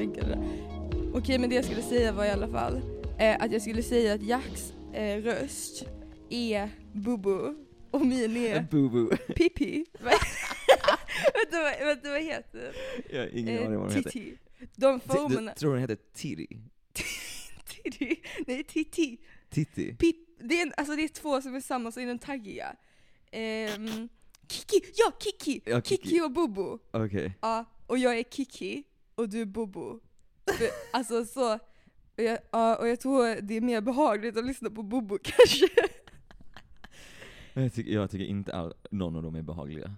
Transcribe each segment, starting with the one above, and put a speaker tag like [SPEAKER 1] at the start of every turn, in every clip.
[SPEAKER 1] sänka det där. Okej men det jag skulle säga var i alla fall eh, att jag skulle säga att Jacks eh, röst är bubu och min är
[SPEAKER 2] Boo-boo.
[SPEAKER 1] Pippi. vänta, vad, vänta vad heter den?
[SPEAKER 2] Jag har ingen aning vad de heter.
[SPEAKER 1] Titti. De formerna.
[SPEAKER 2] Du tror den heter Tiri?
[SPEAKER 1] Titti. Nej, Titti.
[SPEAKER 2] Titti?
[SPEAKER 1] Pip, det, är en, alltså det är två som är samma, så är den taggiga. Ehm, Kiki, ja Kiki!
[SPEAKER 2] Ja,
[SPEAKER 1] Kiki.
[SPEAKER 2] Kiki.
[SPEAKER 1] och Bobo.
[SPEAKER 2] Okej.
[SPEAKER 1] Ja, och jag är Kiki och du Bobo. För, alltså så, och jag, ja, och jag tror det är mer behagligt att lyssna på Bobo kanske.
[SPEAKER 2] Jag, tycker, jag tycker inte all, någon av dem är behagliga.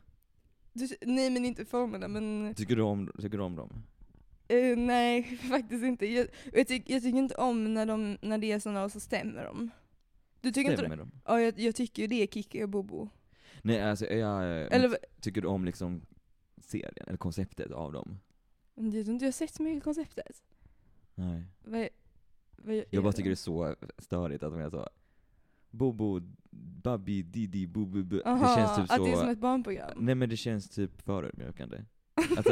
[SPEAKER 1] Du, nej men inte formerna men,
[SPEAKER 2] Tycker du om, tycker du om dem?
[SPEAKER 1] eh, nej faktiskt inte. Jag, jag, tyck, jag tycker inte om när, de, när det är sådana och så stämmer de. Du tycker inte
[SPEAKER 2] Stämmer dem?
[SPEAKER 1] Ja, jag, jag tycker ju det är Kiki och Bobo.
[SPEAKER 2] Nej alltså, jag,
[SPEAKER 1] Eller,
[SPEAKER 2] men tycker du om liksom serien, eller konceptet av dem?
[SPEAKER 1] Jag tror inte jag har sett så mycket konceptet.
[SPEAKER 2] Nej.
[SPEAKER 1] Vad, vad,
[SPEAKER 2] Jag bara tycker det är så störigt att de är så Bobo, Babbi, Didi, Bobo, bu.
[SPEAKER 1] Aha,
[SPEAKER 2] Det känns typ så...
[SPEAKER 1] att det är som ett barnprogram?
[SPEAKER 2] Nej men det känns typ förödmjukande.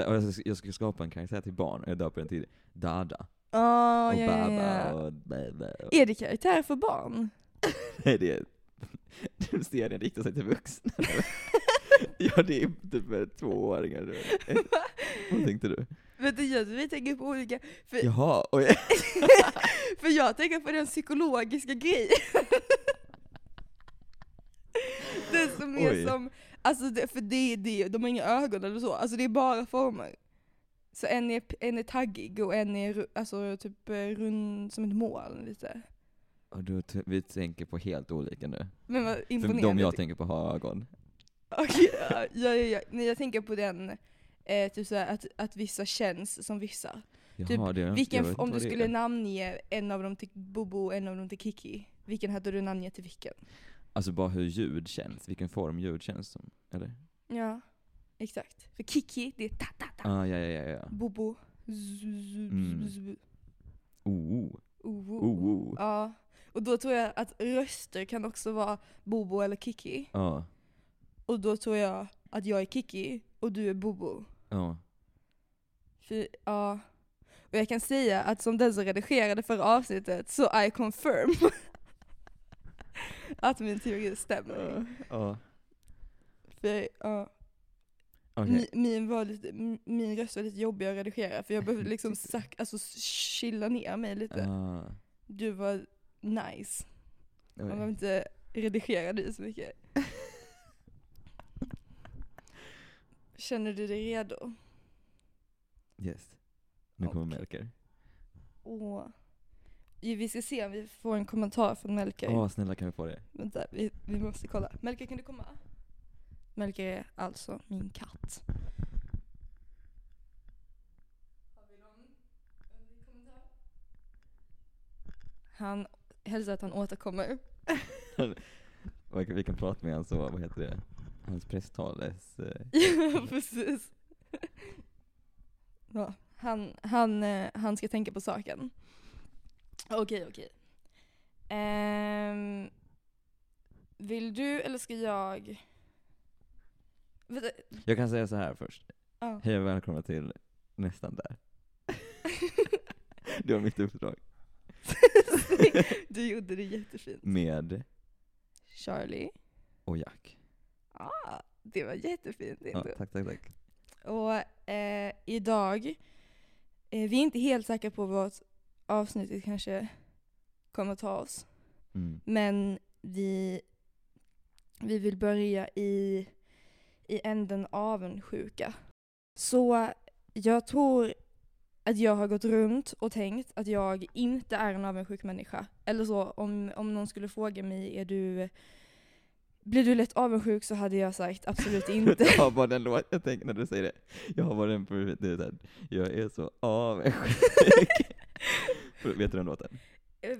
[SPEAKER 2] Och jag, ska, jag ska skapa en karaktär till barn, och jag döper den till Dada.
[SPEAKER 1] Ah,
[SPEAKER 2] och
[SPEAKER 1] ja, ja,
[SPEAKER 2] Baba
[SPEAKER 1] ja.
[SPEAKER 2] och bä. och-
[SPEAKER 1] Är det karaktär för barn?
[SPEAKER 2] Nej det är... Den serien riktar sig till vuxna. ja det är typ tvååringar. Vad tänkte du?
[SPEAKER 1] Du, jag, vi tänker på olika, för,
[SPEAKER 2] Jaha, oj.
[SPEAKER 1] för jag tänker på den psykologiska grejen. det som är
[SPEAKER 2] Oj.
[SPEAKER 1] som, alltså det, för det, det, de har inga ögon eller så, alltså det är bara former. Så en är, en är taggig och en är alltså, typ eh, rund som ett mål lite.
[SPEAKER 2] Och du, vi tänker på helt olika nu.
[SPEAKER 1] Men vad
[SPEAKER 2] För
[SPEAKER 1] imponerande.
[SPEAKER 2] de jag tänker på har ögon.
[SPEAKER 1] Okej, ja, ja, ja, ja. Nej, jag tänker på den, eh, typ såhär, att, att vissa känns som vissa.
[SPEAKER 2] Jaha,
[SPEAKER 1] Typ,
[SPEAKER 2] det,
[SPEAKER 1] Vilken, om du skulle
[SPEAKER 2] är.
[SPEAKER 1] namnge en av dem till Bobo och en av dem till Kiki, vilken hade du namngett till vilken?
[SPEAKER 2] Alltså bara hur ljud känns, vilken form ljud känns som, eller?
[SPEAKER 1] Ja, exakt. För Kiki, det är ta ta ta.
[SPEAKER 2] Ah, ja, ja, ja, ja.
[SPEAKER 1] Bobo,
[SPEAKER 2] Mm. oh, oh.
[SPEAKER 1] oh, oh. Ja, och då tror jag att röster kan också vara Bobo eller Kiki.
[SPEAKER 2] Ja,
[SPEAKER 1] Och då tror jag att jag är Kiki och du är Bobo.
[SPEAKER 2] Ja.
[SPEAKER 1] För, ja. Och jag kan säga att som den som redigerade förra avsnittet, så I confirm att min teori stämmer.
[SPEAKER 2] Ja,
[SPEAKER 1] För, ja,
[SPEAKER 2] okej.
[SPEAKER 1] mi- min, var lite, min röst var lite jobbig att redigera för jag behövde liksom sak, alltså chilla ner mig lite.
[SPEAKER 2] Ah,
[SPEAKER 1] Du var nice. Man behöver inte redigera dig så mycket. Känner du dig redo?
[SPEAKER 2] Yes. Nu kommer
[SPEAKER 1] Okej.
[SPEAKER 2] Melker.
[SPEAKER 1] Åh. Jo, Vi ska se om vi får en kommentar från Melker.
[SPEAKER 2] Åh, snälla kan vi få det?
[SPEAKER 1] Vänta, vi, vi måste kolla. Melker kan du komma? Melker är alltså min katt. Han hälsar att han återkommer.
[SPEAKER 2] Vi kan- prata med hans, vad heter det? Hans presstales... eh,
[SPEAKER 1] ja, precis. Ja, han, han, eh, han ska tänka på saken. Okej, okej. Ehm, vill du eller ska jag?
[SPEAKER 2] Jag kan säga så här först.
[SPEAKER 1] ja.
[SPEAKER 2] Hej och välkomna till Nästan där. det var mitt uppdrag.
[SPEAKER 1] du gjorde det jättefint.
[SPEAKER 2] Med
[SPEAKER 1] Charlie.
[SPEAKER 2] och Jack.
[SPEAKER 1] Ah, det var jättefint.
[SPEAKER 2] Ja, tack, tack, tack.
[SPEAKER 1] Och eh, idag, eh, vi är inte helt säkra på vad avsnittet kanske kommer ta oss.
[SPEAKER 2] Mm.
[SPEAKER 1] Men vi, vi vill börja i, i änden avundsjuka. Så jag tror att jag har gått runt och tänkt att jag inte är en avundsjuk människa. Eller så, om, om någon skulle fråga mig, är du, blir du lätt avundsjuk så hade jag sagt absolut inte.
[SPEAKER 2] Jag har bara den låt, jag tänker när du säger det, jag har bara den på det är så jag är så avundsjuk. Vet du den låten?
[SPEAKER 1] Eh,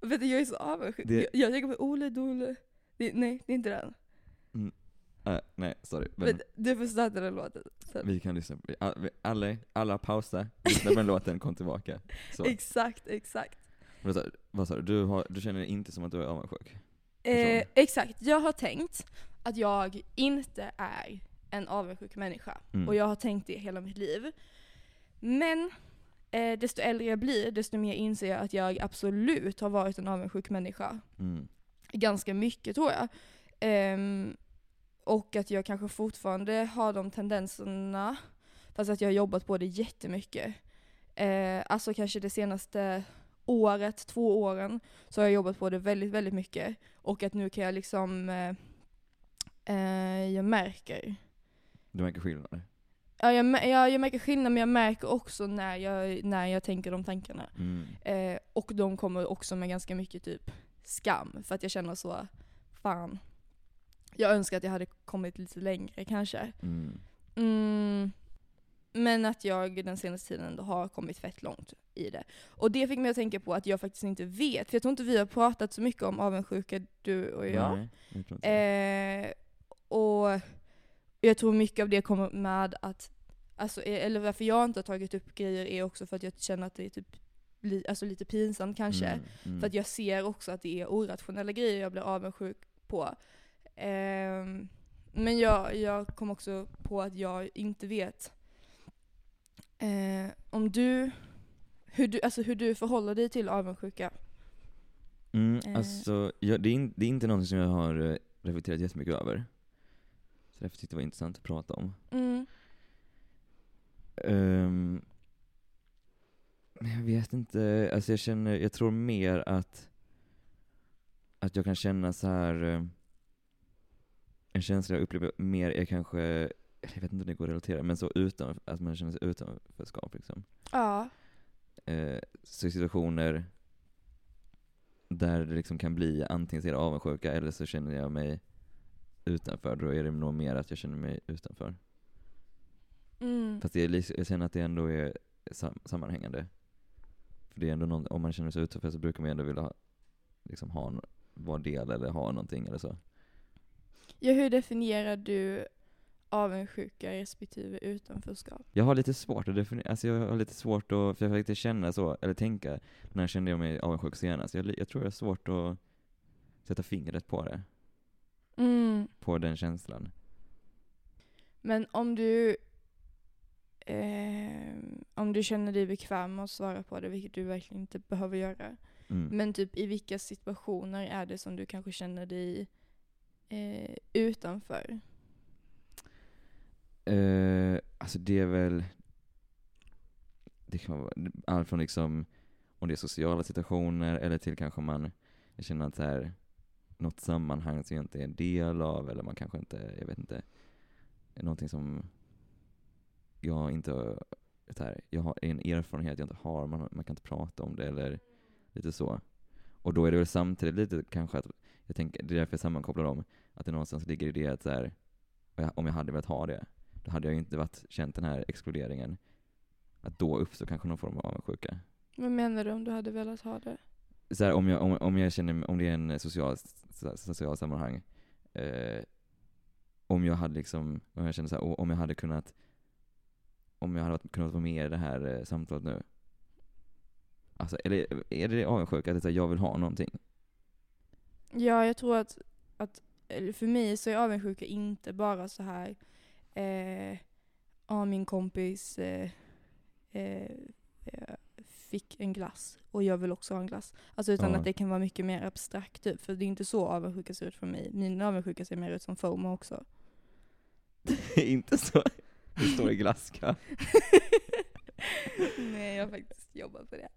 [SPEAKER 1] Vet du, jag är så avundsjuk.
[SPEAKER 2] Det-
[SPEAKER 1] Jag, jag tänker på Ole Dole. Det, nej, det är inte den.
[SPEAKER 2] Äh, nej, sorry. Men
[SPEAKER 1] du får starta den låten. Sen.
[SPEAKER 2] vi kan lyssna på vi- alla, alla pausa, lyssna på den låten, kom tillbaka. Så.
[SPEAKER 1] Exakt, exakt.
[SPEAKER 2] Vad sa, du? Du känner inte som att du är avundsjuk?
[SPEAKER 1] Eh, exakt, jag har tänkt att jag inte är en avundsjuk människa.
[SPEAKER 2] Mm.
[SPEAKER 1] Och jag har tänkt det hela mitt liv. Men eh, desto äldre jag blir, desto mer inser jag att jag absolut har varit en avundsjuk människa.
[SPEAKER 2] Mm.
[SPEAKER 1] Ganska mycket tror jag. Ehm, och att jag kanske fortfarande har de tendenserna, fast att jag har jobbat på det jättemycket. Eh, alltså kanske det senaste året, två åren, så har jag jobbat på det väldigt, väldigt mycket. Och att nu kan jag liksom, eh, eh, jag märker.
[SPEAKER 2] Du märker skillnader?
[SPEAKER 1] Ja jag, mär- ja, jag märker skillnad, men jag märker också när jag, när jag tänker de tankarna.
[SPEAKER 2] Mm.
[SPEAKER 1] Eh, och de kommer också med ganska mycket typ skam, för att jag känner så, fan. Jag önskar att jag hade kommit lite längre kanske.
[SPEAKER 2] Mm.
[SPEAKER 1] Mm, men att jag den senaste tiden ändå har kommit fett långt i det. Och det fick mig att tänka på att jag faktiskt inte vet, för jag tror inte vi har pratat så mycket om avundsjuka, du och jag.
[SPEAKER 2] Nej.
[SPEAKER 1] Eh, och jag tror mycket av det kommer med att, alltså, eh, eller varför jag inte har tagit upp grejer är också för att jag känner att det är typ li, alltså lite pinsamt kanske.
[SPEAKER 2] Mm, mm.
[SPEAKER 1] För att jag ser också att det är orationella grejer jag blir avundsjuk på. Ehm, men jag, jag kom också på att jag inte vet eh, om du hur, du, alltså hur du förhåller dig till avundsjuka.
[SPEAKER 2] Mm,
[SPEAKER 1] Eh.
[SPEAKER 2] alltså, jag, det, är in, det är inte någonting som jag har eh, reflekterat jättemycket över. Så därför tyckte jag det var intressant att prata om.
[SPEAKER 1] Mm.
[SPEAKER 2] Men jag vet inte, alltså jag känner, jag tror mer att, att jag kan känna så här eh, en känsla jag upplever mer är kanske, jag vet inte om det går att relatera, men så utan, att man känner sig utanförskap liksom.
[SPEAKER 1] Ja.
[SPEAKER 2] Eh, så situationer där det liksom kan bli antingen så är det avundsjuka eller så känner jag mig utanför, då är det nog mer att jag känner mig utanför.
[SPEAKER 1] Mm.
[SPEAKER 2] Fast det är, jag känner att det ändå är sam- sammanhängande. För det är ändå någon, om man känner sig utanför så brukar man ändå vilja ha, liksom ha, vara del eller ha någonting eller så.
[SPEAKER 1] Ja, hur definierar du avundsjuka respektive utanförskap?
[SPEAKER 2] Jag har lite svårt att definiera, alltså jag har lite svårt att, för jag försökte känna så, eller tänka, när kände jag mig avundsjuk senast? Jag, jag tror jag har svårt att sätta fingret på det,
[SPEAKER 1] Mm.
[SPEAKER 2] på den känslan.
[SPEAKER 1] Men om du eh, om du känner dig bekväm med att svara på det, vilket du verkligen inte behöver göra.
[SPEAKER 2] Mm.
[SPEAKER 1] Men typ i vilka situationer är det som du kanske känner dig eh, utanför?
[SPEAKER 2] Eh, alltså det är väl, det kan vara allt från liksom, om det är sociala situationer eller till kanske man, känner att så här, något sammanhang som jag inte är en del av eller man kanske inte, jag vet inte, någonting som jag inte, så här, jag har en erfarenhet jag inte har, man, man kan inte prata om det eller lite så. Och då är det väl samtidigt lite kanske att, jag tänker, det är därför jag sammankopplar dem, att det någonstans ligger i det att så här, om jag hade velat ha det, då hade jag ju inte varit, känt den här exkluderingen. Att då uppstår kanske någon form av avundsjuka.
[SPEAKER 1] Vad menar du om du hade velat ha det?
[SPEAKER 2] Så här, om, jag, om, om jag känner, om det är en social, so- social sammanhang, eh, om jag hade liksom, om jag känner så här, om jag hade kunnat, om jag hade kunnat vara med i det här eh, samtalet nu. Alltså, eller är det avundsjuka att det är här, jag vill ha någonting?
[SPEAKER 1] Ja, jag tror att, att för mig så är avundsjuka inte bara så här eh, ja min kompis eh, eh, fick en glass och jag vill också ha en glass. Alltså utan
[SPEAKER 2] Ja.
[SPEAKER 1] att det kan vara mycket mer abstrakt typ, för det är inte så avundsjuka ser ut för mig. Min avundsjuka ser mer ut som FOMO också.
[SPEAKER 2] inte så. Det står i glasskö.
[SPEAKER 1] Nej, jag har faktiskt jobbat på det.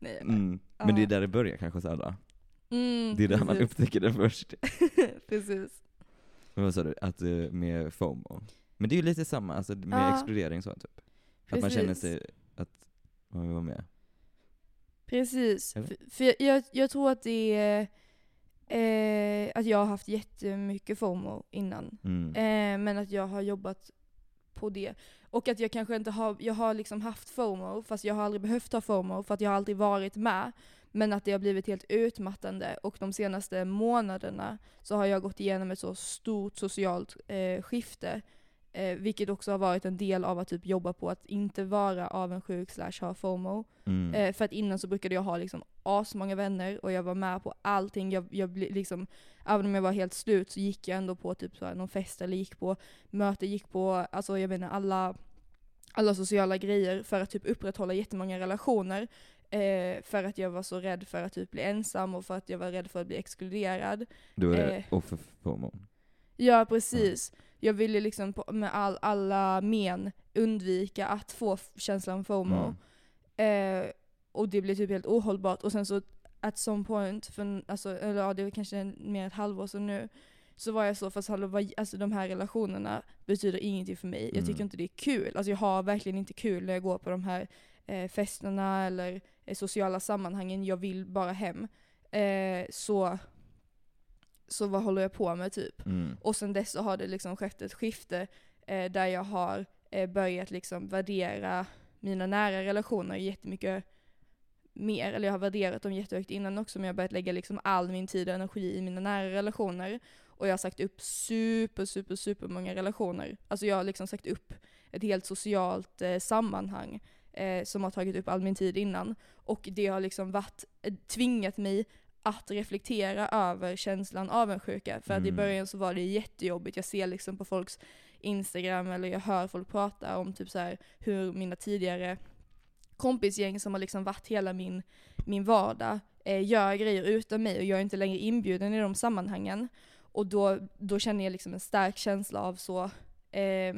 [SPEAKER 1] Nej,
[SPEAKER 2] Mm. Men det är där det börjar kanske så här då.
[SPEAKER 1] Mm,
[SPEAKER 2] Det är där man
[SPEAKER 1] precis.
[SPEAKER 2] upptäcker det först.
[SPEAKER 1] precis.
[SPEAKER 2] Men vad sa du? Att eh, med FOMO? Men det är ju lite samma, alltså med
[SPEAKER 1] Ja.
[SPEAKER 2] exkludering så typ. Att man känner
[SPEAKER 1] Precis.
[SPEAKER 2] sig att man vill vara med.
[SPEAKER 1] Precis.
[SPEAKER 2] Eller?
[SPEAKER 1] För, för jag, jag, tror att det är eh, att jag har haft jättemycket FOMO innan.
[SPEAKER 2] Mm.
[SPEAKER 1] Eh, men att jag har jobbat på det. Och att jag kanske inte har, jag har liksom haft FOMO fast jag har aldrig behövt ha FOMO för att jag har aldrig varit med. Men att det har blivit helt utmattande och de senaste månaderna så har jag gått igenom ett så stort socialt eh, skifte Eh, vilket också har varit en del av att typ jobba på att inte vara avundsjuk slash ha FOMO.
[SPEAKER 2] Mm.
[SPEAKER 1] Eh, för att innan så brukade jag ha liksom asmånga vänner och jag var med på allting. Jag, jag liksom, även om jag var helt slut så gick jag ändå på typ så här, någon fest eller gick på möte, gick på, alltså jag menar alla, alla sociala grejer för att typ upprätthålla jättemånga relationer. Eh, för att jag var så rädd för att typ bli ensam och för att jag var rädd för att bli exkluderad.
[SPEAKER 2] Är det
[SPEAKER 1] eh,
[SPEAKER 2] offer FOMO.
[SPEAKER 1] Ja precis. Jag ville liksom på, med all, alla men undvika att få känslan FOMO.
[SPEAKER 2] Mm.
[SPEAKER 1] Eh, och det blev typ helt ohållbart. Och sen så at some point, för, alltså, eller ja, det var kanske mer ett halvår sedan nu, så var jag så, fast hallå, vad, alltså, de här relationerna betyder ingenting för mig. Jag tycker
[SPEAKER 2] Mm.
[SPEAKER 1] inte det är kul. Alltså, jag har verkligen inte kul när jag går på de här eh, festerna eller eh, sociala sammanhangen. Jag vill bara hem. Eh, så, så vad håller jag på med typ?
[SPEAKER 2] Mm.
[SPEAKER 1] Och sen dess så har det liksom skett ett skifte eh, där jag har eh, börjat liksom värdera mina nära relationer jättemycket mer. Eller jag har värderat dem jättehögt innan också men jag har börjat lägga liksom all min tid och energi i mina nära relationer. Och jag har sagt upp super, super, super många relationer. Alltså jag har liksom sagt upp ett helt socialt eh, sammanhang eh, som har tagit upp all min tid innan. Och det har liksom varit, eh, tvingat mig att reflektera över känslan avundsjuka. För att i
[SPEAKER 2] Mm.
[SPEAKER 1] början så var det jättejobbigt. Jag ser liksom på folks Instagram eller jag hör folk prata om typ så här hur mina tidigare kompisgäng som har liksom varit hela min, min vardag eh, gör grejer utan mig och jag är inte längre inbjuden i de sammanhangen. Och då, då känner jag liksom en stark känsla av så, eh,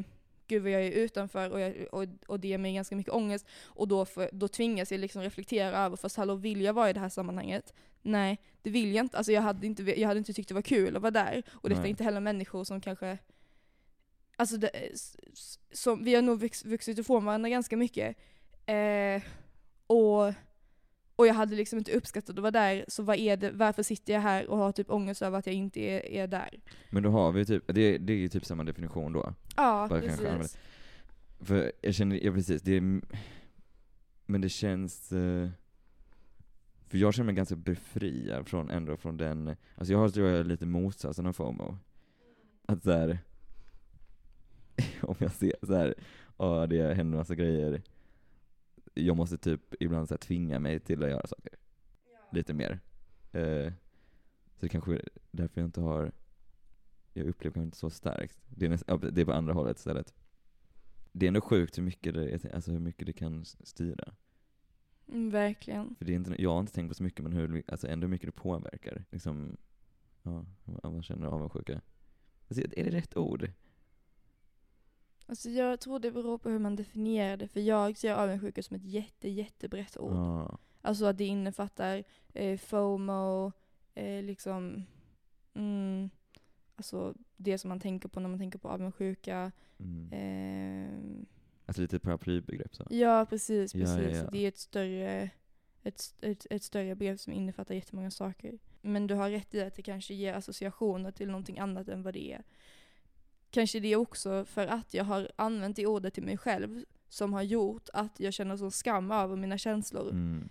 [SPEAKER 1] gud vad jag är utanför och, jag, och, och det ger mig ganska mycket ångest. Och då, får, då tvingas jag liksom reflektera över, fast hallå vill jag vara i det här sammanhanget? Nej, det vill jag inte. Alltså jag hade inte, jag hade inte tyckt det var kul att vara där. Och detta är inte heller människor som kanske Alltså det, s- som, vi har nog vux, vuxit ifrån varandra ganska mycket. Eh, och, och jag hade liksom inte uppskattat att vara där, så vad är det, varför sitter jag här och har typ ångest över att jag inte är, är där?
[SPEAKER 2] Men då har vi typ, det, det är ju typ samma definition då.
[SPEAKER 1] Ja,
[SPEAKER 2] Bara
[SPEAKER 1] precis.
[SPEAKER 2] För jag känner, ja precis, det är, men det känns, eh, för jag känner mig ganska befriad från, ändå från den, alltså jag har tror jag lite motsatsen av FOMO. Att såhär, om jag ser såhär, ja det händer massa grejer, jag måste typ ibland så här, tvinga mig till att göra saker. Lite mer. Eh, så det kanske är därför jag inte har, jag upplever kanske inte så starkt. Det är, näst, ja, det är på andra hållet istället. Det är ändå sjukt hur mycket det, alltså hur mycket det kan styra.
[SPEAKER 1] Mm, verkligen.
[SPEAKER 2] För det är inte, jag har inte tänkt på så mycket, men hur, alltså ändå hur mycket det påverkar. Liksom, ja, man känner avundsjuka. Alltså, är det rätt ord?
[SPEAKER 1] Alltså jag tror det beror på hur man definierar det, för jag ser avundsjuka som ett jätte, jättebrett ord.
[SPEAKER 2] Ja.
[SPEAKER 1] Alltså att det innefattar eh, FOMO, eh, liksom, mm, alltså det som man tänker på när man tänker på avundsjuka.
[SPEAKER 2] Mm.
[SPEAKER 1] Eh,
[SPEAKER 2] Alltså lite paraplybegrepp så.
[SPEAKER 1] ja, precis,
[SPEAKER 2] Ja,
[SPEAKER 1] precis.
[SPEAKER 2] ja, ja.
[SPEAKER 1] Det är ett större, ett, ett, ett större brev som innefattar jättemånga saker. Men du har rätt i att det kanske ger associationer till någonting annat än vad det är. Kanske det också för att jag har använt det ordet till mig själv som har gjort att jag känner sån skam över mina känslor.
[SPEAKER 2] Mm.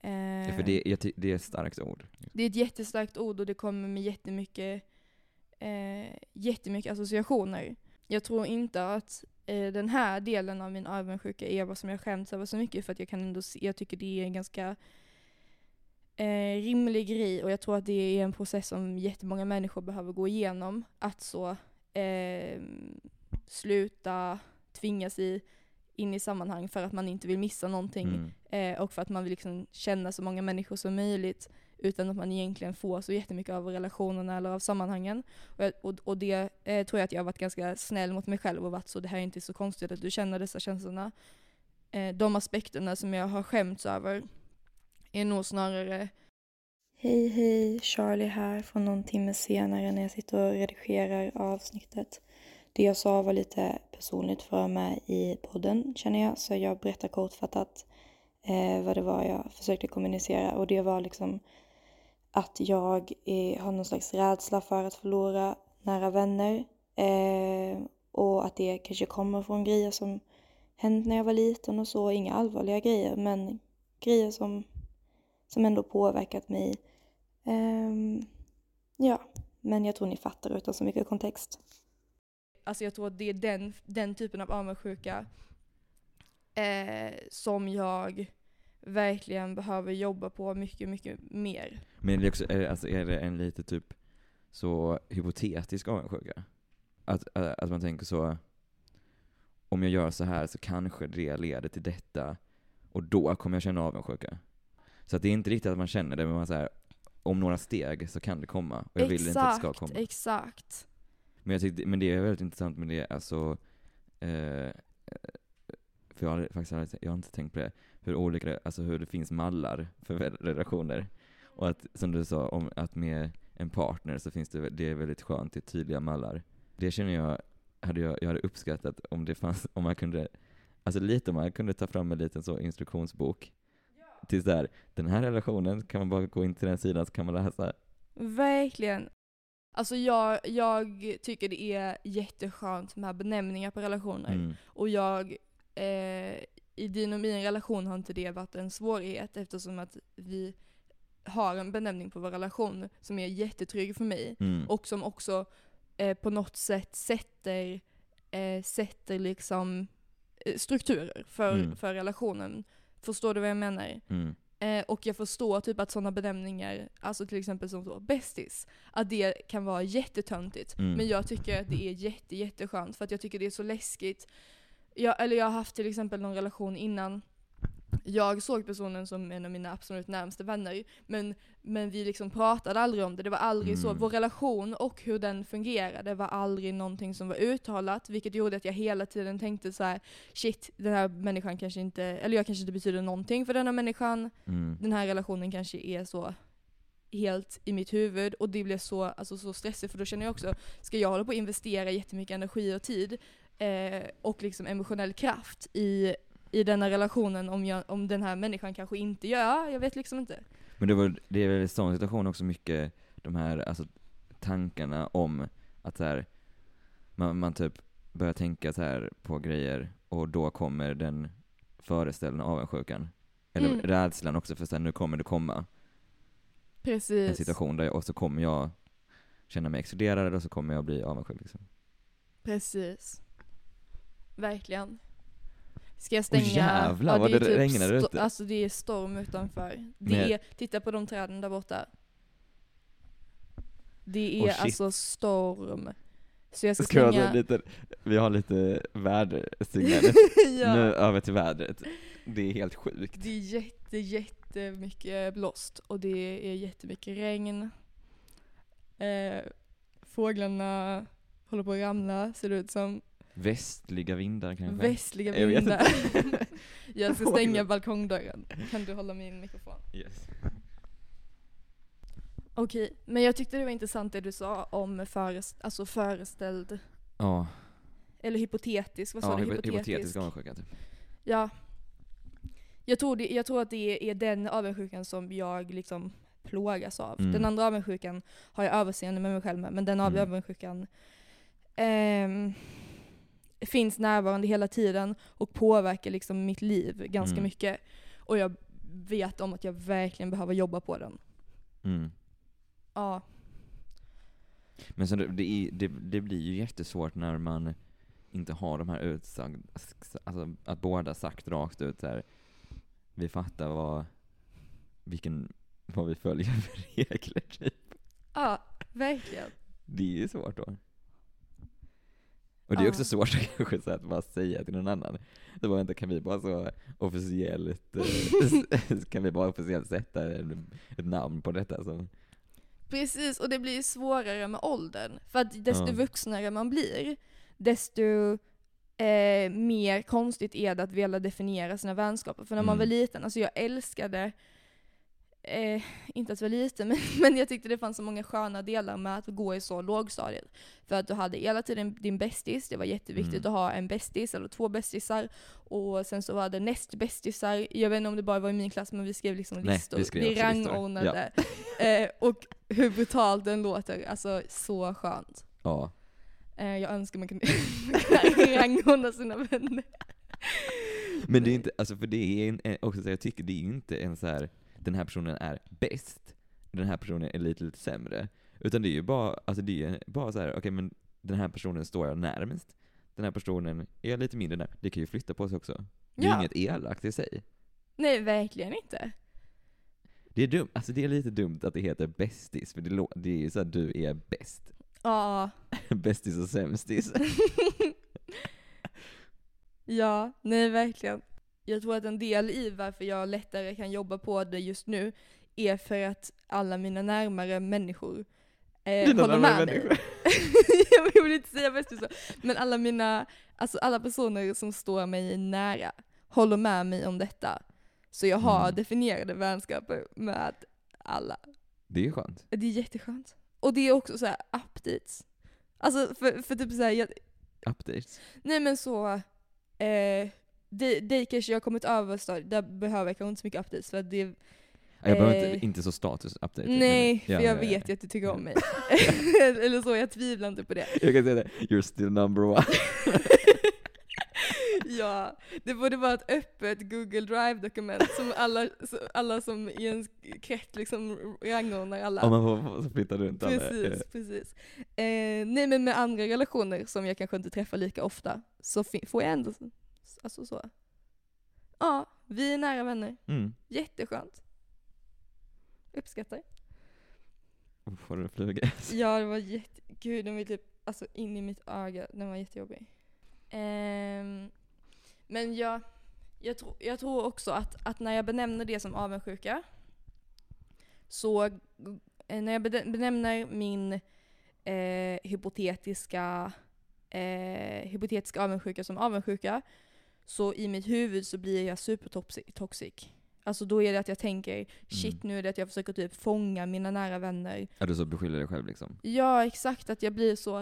[SPEAKER 1] Eh,
[SPEAKER 2] Ja, för det, jag ty- det är ett starkt ord.
[SPEAKER 1] Det är ett jättestarkt ord och det kommer med jättemycket, eh, jättemycket associationer. Jag tror inte att eh, den här delen av min avundsjuka är vad som jag skäms över så mycket för att jag kan ändå se, jag tycker det är en ganska eh, rimlig grej och jag tror att det är en process som jättemånga människor behöver gå igenom. Att så eh, sluta tvinga sig in i sammanhang för att man inte vill missa någonting
[SPEAKER 2] Mm.
[SPEAKER 1] Eh, och för att man vill liksom känna så många människor som möjligt utan att man egentligen får så jättemycket av relationerna eller av sammanhangen. Och, och, och det eh, tror jag att jag har varit ganska snäll mot mig själv och varit så det här är inte så konstigt att du känner dessa känslorna. Eh, de aspekterna som jag har skämts över är nog snarare Hej hej, Charlie här från någon timme senare när jag sitter och redigerar avsnittet. Det jag sa var lite personligt för mig i podden känner jag, så jag berättar kortfattat eh, vad det var jag försökte kommunicera och det var liksom att jag eh, har någon slags rädsla för att förlora nära vänner eh, och att det kanske kommer från grejer som hänt när jag var liten och så, inga allvarliga grejer men grejer som, som ändå påverkat mig. Eh, ja, men jag tror ni fattar utan så mycket kontext. alltså jag tror att det är den, den typen av avundsjuka eh, som jag verkligen behöver jobba på mycket, mycket mer.
[SPEAKER 2] Men är det, också, är, det, alltså, är det en lite typ så hypotetisk avundsjuka? Att, att, man tänker så, om jag gör så här så kanske det leder till detta, och då kommer jag känna avundsjuka. Så att det är inte riktigt att man känner det, men man säger om några steg så kan det komma, och jag vill inte att det ska komma.
[SPEAKER 1] Exakt,
[SPEAKER 2] Men, jag tyckte, men det är väldigt intressant med det, alltså, eh, för jag har faktiskt aldrig- jag har inte tänkt på det, hur olika, alltså hur det finns mallar för relationer. Och att, som du sa, om att med en partner så finns det, det är väldigt skönt, det är tydliga mallar. Det känner jag, hade jag, jag hade uppskattat om det fanns, om man kunde, alltså lite om man kunde ta fram en liten så instruktionsbok. Till så här, den här relationen kan man bara gå in till den sidan så kan man läsa.
[SPEAKER 1] verkligen. Alltså jag, jag tycker det är jätteskönt med benämningar på relationer.
[SPEAKER 2] Mm.
[SPEAKER 1] Och jag, eh, i din och min relation har inte det varit en svårighet eftersom att vi har en benämning på vår relation som är jättetrygg för mig.
[SPEAKER 2] Mm.
[SPEAKER 1] Och som också eh, på något sätt sätter, eh, sätter liksom eh, strukturer för,
[SPEAKER 2] Mm.
[SPEAKER 1] för relationen. Förstår du vad jag menar?
[SPEAKER 2] Mm.
[SPEAKER 1] Eh, och jag förstår typ att sådana benämningar, alltså till exempel som bästis, att det kan vara jättetöntigt.
[SPEAKER 2] Mm.
[SPEAKER 1] Men jag tycker att det är jätte, jätteskönt för att jag tycker det är så läskigt. Jag, eller jag har haft till exempel någon relation innan jag såg personen som en av mina absolut närmaste vänner, men, men vi liksom pratade aldrig om det. Det var aldrig så.
[SPEAKER 2] Mm.
[SPEAKER 1] Vår relation och hur den fungerade var aldrig någonting som var uttalat, vilket gjorde att jag hela tiden tänkte så här: shit, den här människan kanske inte, eller jag kanske inte betyder någonting för den här människan.
[SPEAKER 2] Mm.
[SPEAKER 1] Den här relationen kanske är så helt i mitt huvud och det blir så, alltså så stressigt för då känner jag också, ska jag hålla på att investera jättemycket energi och tid eh, och liksom emotionell kraft i, i denna relationen om, jag, om den här människan kanske inte gör, jag vet liksom inte.
[SPEAKER 2] Men det, var, det är väl i sån situation också mycket de här alltså, tankarna om att så här, man, man typ börjar tänka så här på grejer och då kommer den föreställande avundsjukan. Eller
[SPEAKER 1] Mm.
[SPEAKER 2] rädslan också för här, nu kommer det komma en
[SPEAKER 1] Precis.
[SPEAKER 2] situation där jag, och så kommer jag känna mig exkluderad och så kommer jag bli avundsjuk liksom.
[SPEAKER 1] Precis. Verkligen. Ska jag stänga?
[SPEAKER 2] jävlar, vad
[SPEAKER 1] är
[SPEAKER 2] det regnade
[SPEAKER 1] sto-
[SPEAKER 2] ute.
[SPEAKER 1] Alltså det är storm utanför. Det är, titta på de träden där borta. Det
[SPEAKER 2] Oh,
[SPEAKER 1] är
[SPEAKER 2] shit.
[SPEAKER 1] alltså storm. Så jag ska
[SPEAKER 2] Ska jag
[SPEAKER 1] stänga...
[SPEAKER 2] ha lite, vi har lite vädersignaler.
[SPEAKER 1] ja.
[SPEAKER 2] Nu över till vädret. Det är helt sjukt.
[SPEAKER 1] Det är jätte, jättemycket blåst och det är jättemycket regn. Eh, fåglarna håller på att ramla, ser det ut som.
[SPEAKER 2] Västliga vindar kanske?
[SPEAKER 1] Västliga
[SPEAKER 2] Jag
[SPEAKER 1] vindar.
[SPEAKER 2] inte.
[SPEAKER 1] jag ska stänga balkongdörren. Kan du hålla min mikrofon?
[SPEAKER 2] Yes.
[SPEAKER 1] Okej, men jag tyckte det var intressant det du sa om förest, alltså föreställd,
[SPEAKER 2] Ja,
[SPEAKER 1] eller hypotetisk, vad sa
[SPEAKER 2] ja
[SPEAKER 1] du?
[SPEAKER 2] hypo-
[SPEAKER 1] Hypotetisk.
[SPEAKER 2] hypotetisk avundsjuka typ.
[SPEAKER 1] Ja. Jag tror, det, jag tror att det är den avundsjukan som jag liksom plågas av.
[SPEAKER 2] Mm.
[SPEAKER 1] Den andra avundsjukan har jag överseende med mig själv med, men den
[SPEAKER 2] Mm.
[SPEAKER 1] avundsjukan ehm, finns närvarande hela tiden och påverkar liksom mitt liv ganska
[SPEAKER 2] Mm.
[SPEAKER 1] mycket. Och jag vet om att jag verkligen behöver jobba på den.
[SPEAKER 2] Mm.
[SPEAKER 1] Ja.
[SPEAKER 2] Men så det, det, det, blir ju jättesvårt när man inte har de här utsagd, alltså att båda sagt rakt ut så här. vi fattar vad, vilken, vad vi följer för regler typ.
[SPEAKER 1] Ja, verkligen.
[SPEAKER 2] Det är ju svårt då. Och det är
[SPEAKER 1] Ja.
[SPEAKER 2] också svårt att kanske så att bara säga till någon annan. Det var inte, kan vi bara så officiellt, eh, kan vi bara officiellt sätta ett namn på detta som,
[SPEAKER 1] Precis, och det blir svårare med åldern. För att desto
[SPEAKER 2] Ja.
[SPEAKER 1] vuxnare man blir, desto eh, mer konstigt är det att vilja definiera sina vänskaper. För när man
[SPEAKER 2] Mm.
[SPEAKER 1] var liten, alltså jag älskade, eh, inte att vara liten, men, men jag tyckte det fanns så många sköna delar med att gå i så lågstadiet. För att du hade hela tiden din bästis, det var jätteviktigt
[SPEAKER 2] Mm.
[SPEAKER 1] att ha en bästis eller två bästisar. Och sen så var det nästbästisar, jag vet inte om det bara var i min klass men vi skrev liksom
[SPEAKER 2] Nej,
[SPEAKER 1] listor.
[SPEAKER 2] vi skrev
[SPEAKER 1] vi rangordnade. Eh, och hur brutalt den låter, alltså så skönt.
[SPEAKER 2] ja.
[SPEAKER 1] Eh, jag önskar man kunde rangordna sina vänner.
[SPEAKER 2] Men det är inte, alltså för det är en, en- också så jag tycker det är inte en så här den här personen är bäst, den här personen är lite, lite sämre. Utan det är ju bara, alltså det är bara så här, okej men den här personen står jag närmast, den här personen är lite mindre när. Det kan ju flytta på sig också. Det är
[SPEAKER 1] Ja.
[SPEAKER 2] inget elakt i sig.
[SPEAKER 1] Nej, verkligen inte.
[SPEAKER 2] Det är dumt, alltså det är lite dumt att det heter bästis, för det, det är ju så att du är bäst.
[SPEAKER 1] Ja.
[SPEAKER 2] Bästis och sämstis.
[SPEAKER 1] ja, nej verkligen. Jag tror att en del i varför jag lättare kan jobba på det just nu är för att alla mina närmare människor eh,
[SPEAKER 2] Dina
[SPEAKER 1] håller med mig.
[SPEAKER 2] människor.
[SPEAKER 1] jag vill inte säga bäst så, men alla mina, alltså alla personer som står mig nära håller med mig om detta. Så jag har
[SPEAKER 2] Mm.
[SPEAKER 1] definierade vänskaper med alla.
[SPEAKER 2] Det är skönt.
[SPEAKER 1] Det är jätteskönt. Och det är också så här updates. Alltså för, för typ såhär,
[SPEAKER 2] Updates.
[SPEAKER 1] nej men så, eh, kanske jag har kommit över stadiet, där behöver jag kanske inte så mycket updates för det,
[SPEAKER 2] Ja, Jag behöver
[SPEAKER 1] Eh,
[SPEAKER 2] inte, inte så status-update.
[SPEAKER 1] nej
[SPEAKER 2] men- ja,
[SPEAKER 1] för jag
[SPEAKER 2] ja,
[SPEAKER 1] vet
[SPEAKER 2] ja.
[SPEAKER 1] ju att du tycker om mig. Eller så, jag tvivlar inte på det.
[SPEAKER 2] Jag kan säga det, you're still number one.
[SPEAKER 1] ja, det borde vara ett öppet Google Drive-dokument som alla, alla som i en krets liksom rangordnar alla.
[SPEAKER 2] Om man får, flytta runt alla.
[SPEAKER 1] Precis,
[SPEAKER 2] eh,
[SPEAKER 1] precis. Eh, nej men med andra relationer som jag kanske inte träffar lika ofta så får jag ändå, alltså så. Ja, vi är nära vänner.
[SPEAKER 2] Mm.
[SPEAKER 1] Jätteskönt. Uppskattar.
[SPEAKER 2] Uff, Får du fluga?
[SPEAKER 1] Ja, det var jätte... Gud, den var typ alltså, in i mitt öga. Den var jättejobbig. Ehm, men jag, jag, tro, jag tror också att, att när jag benämner det som avundsjuka så när jag benämner min eh, hypotetiska, eh, hypotetiska avundsjuka som avundsjuka så i mitt huvud så blir jag supertoxic. Alltså då är det att jag tänker shit nu är det att jag försöker typ fånga mina nära vänner
[SPEAKER 2] Ja, du så beskyller dig själv liksom.
[SPEAKER 1] Ja, exakt. Att jag blir så...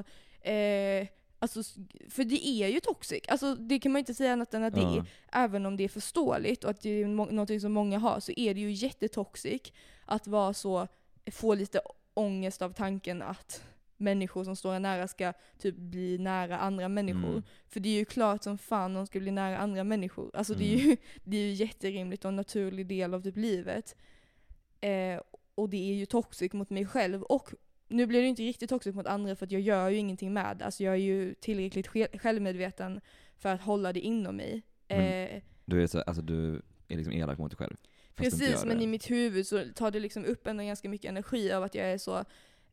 [SPEAKER 1] Eh, alltså, för det är ju toxic. Alltså, det kan man inte säga annat än att det är.
[SPEAKER 2] Ja.
[SPEAKER 1] Även om det är förståeligt och att det är någonting som många har, så är det ju jättetoxic att vara så, få lite ångest av tanken att människor som står en nära ska typ bli nära andra människor.
[SPEAKER 2] Mm.
[SPEAKER 1] För det är ju klart som fan de ska bli nära andra människor. Alltså det, är
[SPEAKER 2] Mm.
[SPEAKER 1] ju, det är ju jätterimligt och en naturlig del av typ livet. Eh, och det är ju toxic mot mig själv. Och nu blir det inte riktigt toxic mot andra för att jag gör ju ingenting med det. Alltså jag är ju tillräckligt sj- självmedveten för att hålla det inom mig.
[SPEAKER 2] Men
[SPEAKER 1] Eh,
[SPEAKER 2] Du är, så, alltså, du är liksom elak mot dig själv.
[SPEAKER 1] Precis, men i mitt huvud så tar det liksom upp ändå ganska mycket energi av att jag är så...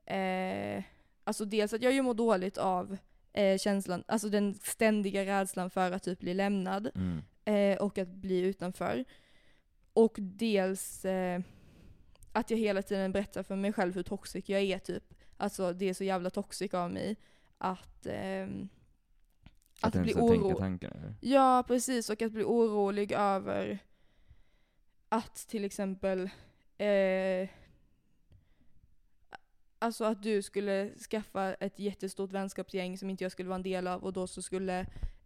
[SPEAKER 1] Eh, alltså dels att jag ju mår dåligt av eh, känslan, alltså den ständiga rädslan för att typ bli lämnad
[SPEAKER 2] Mm.
[SPEAKER 1] eh, och att bli utanför. Och dels eh, att jag hela tiden berättar för mig själv hur toxic jag är typ. Alltså det är så jävla toxic av mig att, ehm,
[SPEAKER 2] Att,
[SPEAKER 1] att bli
[SPEAKER 2] så tänka
[SPEAKER 1] oro...
[SPEAKER 2] tankar. eller?
[SPEAKER 1] Ja, precis. Och att bli orolig över att till exempel eh, Alltså att du skulle skaffa ett jättestort vänskapsgäng som inte jag skulle vara en del av och då så skulle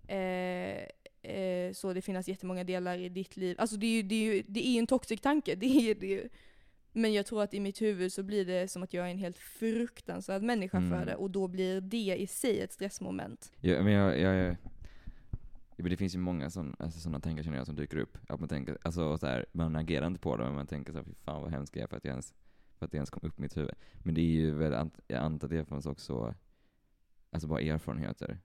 [SPEAKER 1] eh, eh, så det finnas jättemånga delar i ditt liv. Alltså det är ju, det är ju, det är ju en toxic tanke, det är det ju. Men jag tror att i mitt huvud så blir det som att jag är en helt fruktansvärd människa för
[SPEAKER 2] Mm.
[SPEAKER 1] det och då blir det i sig ett stressmoment.
[SPEAKER 2] Ja, men jag, jag, jag, det finns ju många sådana alltså, tankar känner jag som dyker upp. Att man tänker, alltså så här, man agerar inte på det, men man tänker så här, fy fan vad hemskt jag är för att jag ens, för att det ens kom upp i mitt huvud. Men det är ju väl, ant- jag antar att det fanns också, alltså bara erfarenheter.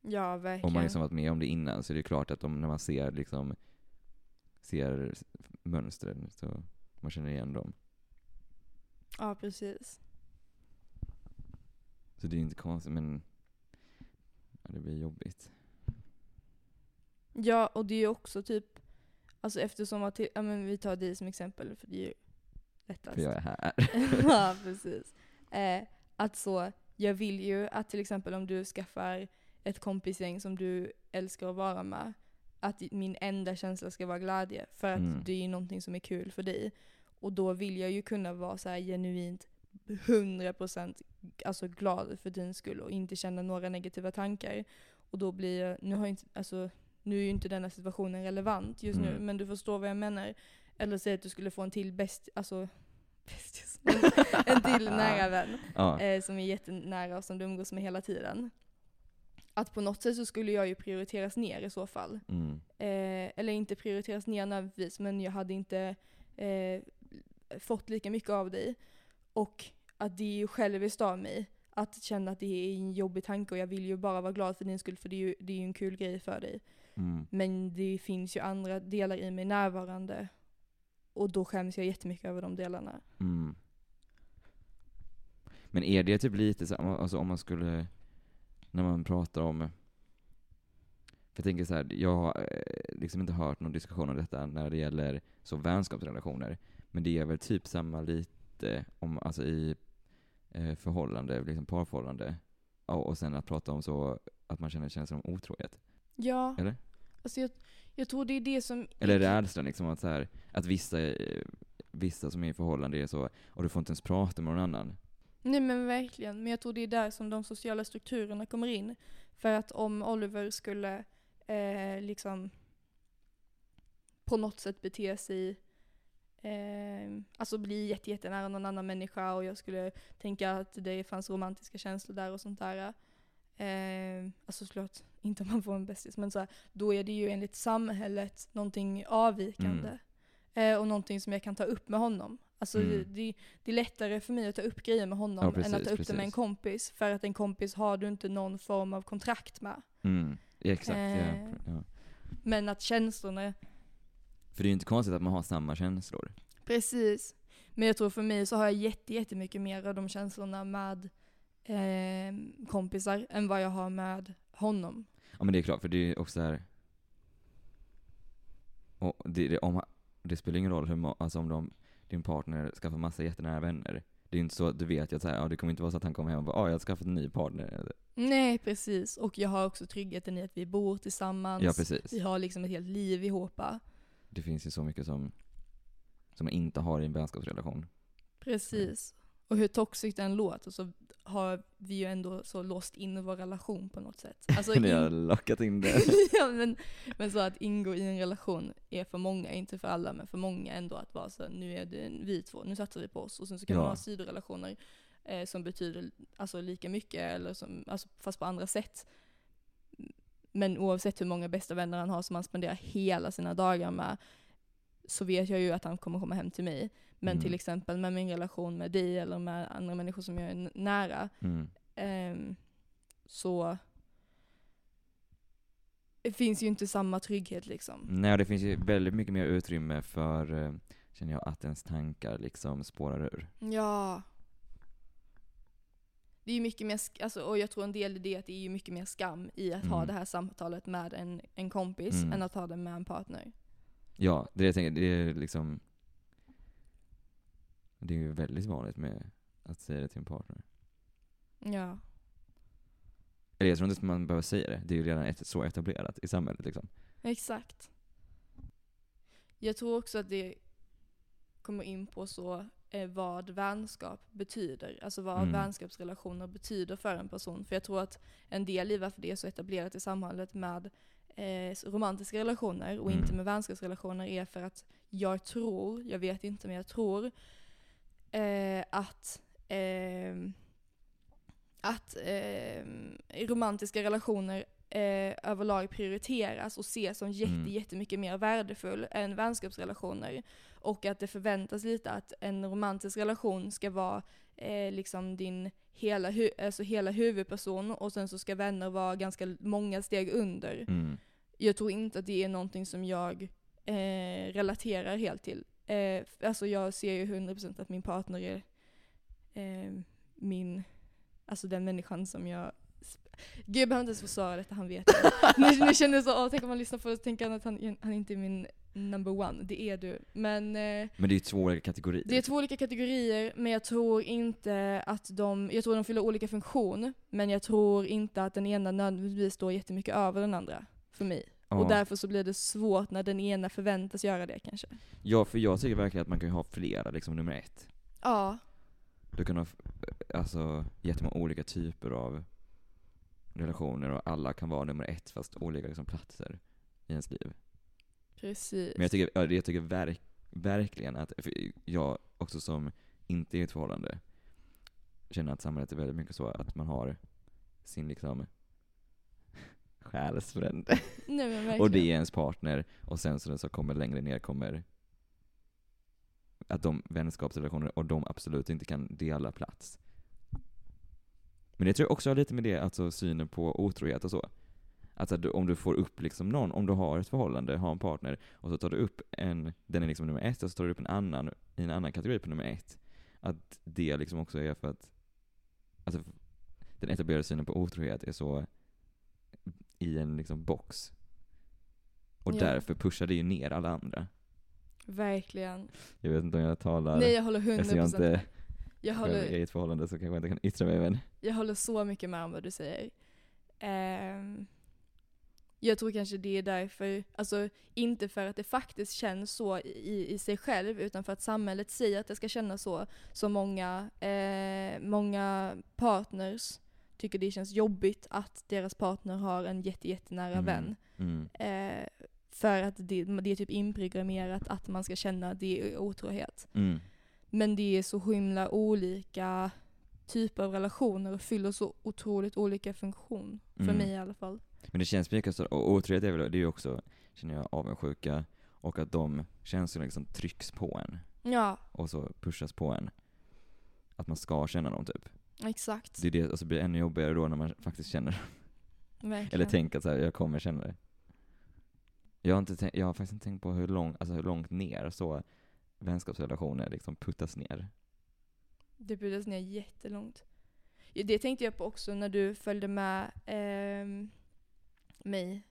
[SPEAKER 1] Ja, verkligen.
[SPEAKER 2] Om man liksom varit med om det innan så är det klart att om, när man ser liksom, ser mönstren så man känner igen dem.
[SPEAKER 1] Ja, precis.
[SPEAKER 2] Så det är inte konstigt, men ja, det blir jobbigt.
[SPEAKER 1] Ja, och det är ju också typ, alltså eftersom att, ja men vi tar dig som exempel för det är lättast.
[SPEAKER 2] För jag är här.
[SPEAKER 1] ja, precis. Eh, att så, jag vill ju att till exempel om du skaffar ett kompisgäng som du älskar att vara med, att min enda känsla ska vara glädje. För att
[SPEAKER 2] Mm.
[SPEAKER 1] det är ju någonting som är kul för dig. Och då vill jag ju kunna vara så genuint 100% alltså glad för din skull och inte känna några negativa tankar. Och då blir jag, nu har jag inte, alltså nu är ju inte denna situationen relevant just nu,
[SPEAKER 2] Mm.
[SPEAKER 1] men du förstår vad jag menar. Eller säg att du skulle få en till bäst, alltså bästis, en till nära vän
[SPEAKER 2] Ja.
[SPEAKER 1] eh, som är jättenära och som du umgås med hela tiden. Att på något sätt så skulle jag ju prioriteras ner i så fall.
[SPEAKER 2] Mm.
[SPEAKER 1] Eh, eller inte prioriteras ner nödvändigtvis, men jag hade inte eh, fått lika mycket av dig. Och att det är ju själviskt av mig att känna att det är en jobbig tanke och jag vill ju bara vara glad för din skull för det är ju, det är ju en kul grej för dig.
[SPEAKER 2] Mm.
[SPEAKER 1] Men det finns ju andra delar i mig närvarande och då skäms jag jättemycket över de delarna.
[SPEAKER 2] Mm. Men är det typ lite så, alltså om man skulle, när man pratar om, för jag tänker så här, jag har eh, liksom inte hört någon diskussion om detta när det gäller så vänskapsrelationer, men det är väl typ samma lite om, alltså i eh, förhållande, liksom parförhållande, och, och sen att prata om så, att man känner känslan om otrohet.
[SPEAKER 1] Ja,
[SPEAKER 2] Eller?
[SPEAKER 1] alltså jag, jag tror det är det som...
[SPEAKER 2] Eller rädslan liksom att så här, att vissa, eh, vissa som är i förhållande är så, och du får inte ens prata med någon annan.
[SPEAKER 1] Nej men verkligen, men jag tror det är där som de sociala strukturerna kommer in. För att om Oliver skulle eh, liksom på något sätt bete sig, eh, alltså bli jätte, jättenära någon annan människa och jag skulle tänka att det fanns romantiska känslor där och sånt där. Eh, alltså såklart inte om man får en bästis, men så här, då är det ju enligt samhället någonting avvikande. Eh, och någonting som jag kan ta upp med honom. Alltså
[SPEAKER 2] Mm.
[SPEAKER 1] det, det är lättare för mig att ta upp grejer med honom
[SPEAKER 2] Ja, precis,
[SPEAKER 1] än att ta upp det med en
[SPEAKER 2] precis.
[SPEAKER 1] kompis. För att en kompis har du inte någon form av kontrakt med.
[SPEAKER 2] Mm. Exakt,
[SPEAKER 1] Eh.
[SPEAKER 2] ja. ja.
[SPEAKER 1] Men att känslorna,
[SPEAKER 2] För det är ju inte konstigt att man har samma känslor.
[SPEAKER 1] precis. Men jag tror för mig så har jag jätte, jättemycket mer av de känslorna med eh, kompisar än vad jag har med honom.
[SPEAKER 2] Ja men det är klart, för det är också här. Och det, det, om, det spelar ingen roll hur, må- alltså om de, din partner skaffar massa jättenära vänner. Det är inte så att du vet att så här, ja, det kommer inte vara så att han kommer hem och bara ah, jag har skaffat en ny partner.
[SPEAKER 1] Nej, precis. Och jag har också tryggheten i att vi bor tillsammans.
[SPEAKER 2] Ja precis.
[SPEAKER 1] Vi har liksom ett helt liv ihop.
[SPEAKER 2] Det finns ju så mycket som, som man inte har i en vänskapsrelation.
[SPEAKER 1] Precis. Och hur toxic den låter så har vi ju ändå så låst in vår relation på något sätt. Alltså,
[SPEAKER 2] Ni har lockat in det.
[SPEAKER 1] ja, men, men så att ingå i en relation är för många, inte för alla, men för många ändå att vara så nu är det vi två, nu satsar vi på oss. Och sen så kan
[SPEAKER 2] Ja.
[SPEAKER 1] man ha sidorelationer eh, som betyder alltså lika mycket, eller som, alltså, fast på andra sätt. Men oavsett hur många bästa vänner han har som han spenderar hela sina dagar med, så vet jag ju att han kommer komma hem till mig. Men
[SPEAKER 2] Mm.
[SPEAKER 1] till exempel med min relation med dig eller med andra människor som jag är nära,
[SPEAKER 2] Mm.
[SPEAKER 1] ehm, så det finns ju inte samma trygghet liksom.
[SPEAKER 2] Nej, och det finns ju väldigt mycket mer utrymme för, eh, känner jag, att ens tankar liksom spårar ur.
[SPEAKER 1] Ja. Det är ju mycket mer, alltså, och jag tror en del i det är att det är ju mycket mer skam i att ha
[SPEAKER 2] Mm.
[SPEAKER 1] det här samtalet med en, en kompis
[SPEAKER 2] Mm.
[SPEAKER 1] än att ha det med en partner.
[SPEAKER 2] Ja, det är det jag tänker, det är liksom Det är ju väldigt vanligt med att säga det till en partner.
[SPEAKER 1] Ja.
[SPEAKER 2] Eller jag tror inte att man behöver säga det, det är ju redan ett, så etablerat i samhället liksom.
[SPEAKER 1] Exakt. Jag tror också att det kommer in på så eh, vad vänskap betyder. Alltså vad
[SPEAKER 2] Mm.
[SPEAKER 1] vänskapsrelationer betyder för en person. För jag tror att en del i varför det är så etablerat i samhället med eh, romantiska relationer och
[SPEAKER 2] Mm.
[SPEAKER 1] inte med vänskapsrelationer är för att jag tror, jag vet inte men jag tror att ehm, att ehm, romantiska relationer eh, överlag prioriteras och ses som jätte,
[SPEAKER 2] Mm.
[SPEAKER 1] jättemycket mer värdefull än vänskapsrelationer. Och att det förväntas lite att en romantisk relation ska vara eh, liksom din hela, hu- alltså hela huvudperson och sen så ska vänner vara ganska många steg under.
[SPEAKER 2] Mm.
[SPEAKER 1] Jag tror inte att det är någonting som jag eh, relaterar helt till. Eh, alltså jag ser ju 100% att min partner är eh, min, alltså den människan som jag Gud jag behöver inte ens försvara detta, han vet nu, nu känner jag så, åh, tänk om man lyssnar på det och tänker han att han, han inte är min number one. Det är du. Men eh,
[SPEAKER 2] Men det är två olika kategorier.
[SPEAKER 1] det är två olika kategorier, men jag tror inte att de, jag tror de fyller olika funktion, men jag tror inte att den ena nödvändigtvis står jättemycket över den andra, för mig.
[SPEAKER 2] ja.
[SPEAKER 1] Och därför så blir det svårt när den ena förväntas göra det kanske.
[SPEAKER 2] ja, för jag tycker verkligen att man kan ha flera, liksom nummer ett.
[SPEAKER 1] Ja,
[SPEAKER 2] Du kan ha alltså, jättemånga olika typer av relationer och alla kan vara nummer ett fast olika liksom, platser i ens liv.
[SPEAKER 1] precis.
[SPEAKER 2] Men jag tycker, ja, jag tycker verk, verkligen att, jag också som inte är i ett förhållande, känner att samhället är väldigt mycket så att man har sin liksom själsfrände. Och det är ens partner, och sen så, så kommer längre ner kommer att de vänskapsrelationer, och de absolut inte kan dela plats. Men det tror jag också har lite med det, alltså synen på otrohet och så. Alltså att du- om du får upp liksom någon, om du har ett förhållande, har en partner, och så tar du upp en, den är liksom nummer ett, och så tar du upp en annan i en annan kategori på nummer ett. Att det liksom också är för att, alltså den etablerade synen på otrohet är så i en liksom box. Och
[SPEAKER 1] Ja.
[SPEAKER 2] därför pushar det ju ner alla andra.
[SPEAKER 1] Verkligen.
[SPEAKER 2] Jag vet inte om jag talar,
[SPEAKER 1] Nej jag håller 100%
[SPEAKER 2] eftersom jag inte.
[SPEAKER 1] Jag håller,
[SPEAKER 2] i ett förhållande så kanske jag inte kan yttra mig men
[SPEAKER 1] jag håller så mycket med om vad du säger. Ehm, jag tror kanske det är därför, alltså inte för att det faktiskt känns så i, i sig själv, utan för att samhället säger att det ska kännas så, så många, eh, många partners tycker det känns jobbigt att deras partner har en jätte, jättenära
[SPEAKER 2] Mm.
[SPEAKER 1] vän.
[SPEAKER 2] mm,
[SPEAKER 1] Eh, för att det, det är typ inprogrammerat att man ska känna att det är otrohet.
[SPEAKER 2] mm,
[SPEAKER 1] Men det är så himla olika typer av relationer och fyller så otroligt olika funktion. För
[SPEAKER 2] Mm.
[SPEAKER 1] mig i alla fall.
[SPEAKER 2] Men det känns mycket så, och otrohet är väl, det är ju också, känner jag, avundsjuka, och att de känslorna liksom trycks på en,
[SPEAKER 1] Ja,
[SPEAKER 2] och så pushas på en. Att man ska känna dem typ.
[SPEAKER 1] exakt.
[SPEAKER 2] Det är det, och så blir det ännu jobbigare då när man faktiskt känner
[SPEAKER 1] Verkligen.
[SPEAKER 2] Eller tänker att så här, jag kommer känna det. Jag har, inte tänkt, jag har faktiskt inte tänkt på hur, lång, alltså hur långt ner så vänskapsrelationer liksom puttas ner.
[SPEAKER 1] Det puttades ner jättelångt. Det tänkte jag på också när du följde med ehm, mig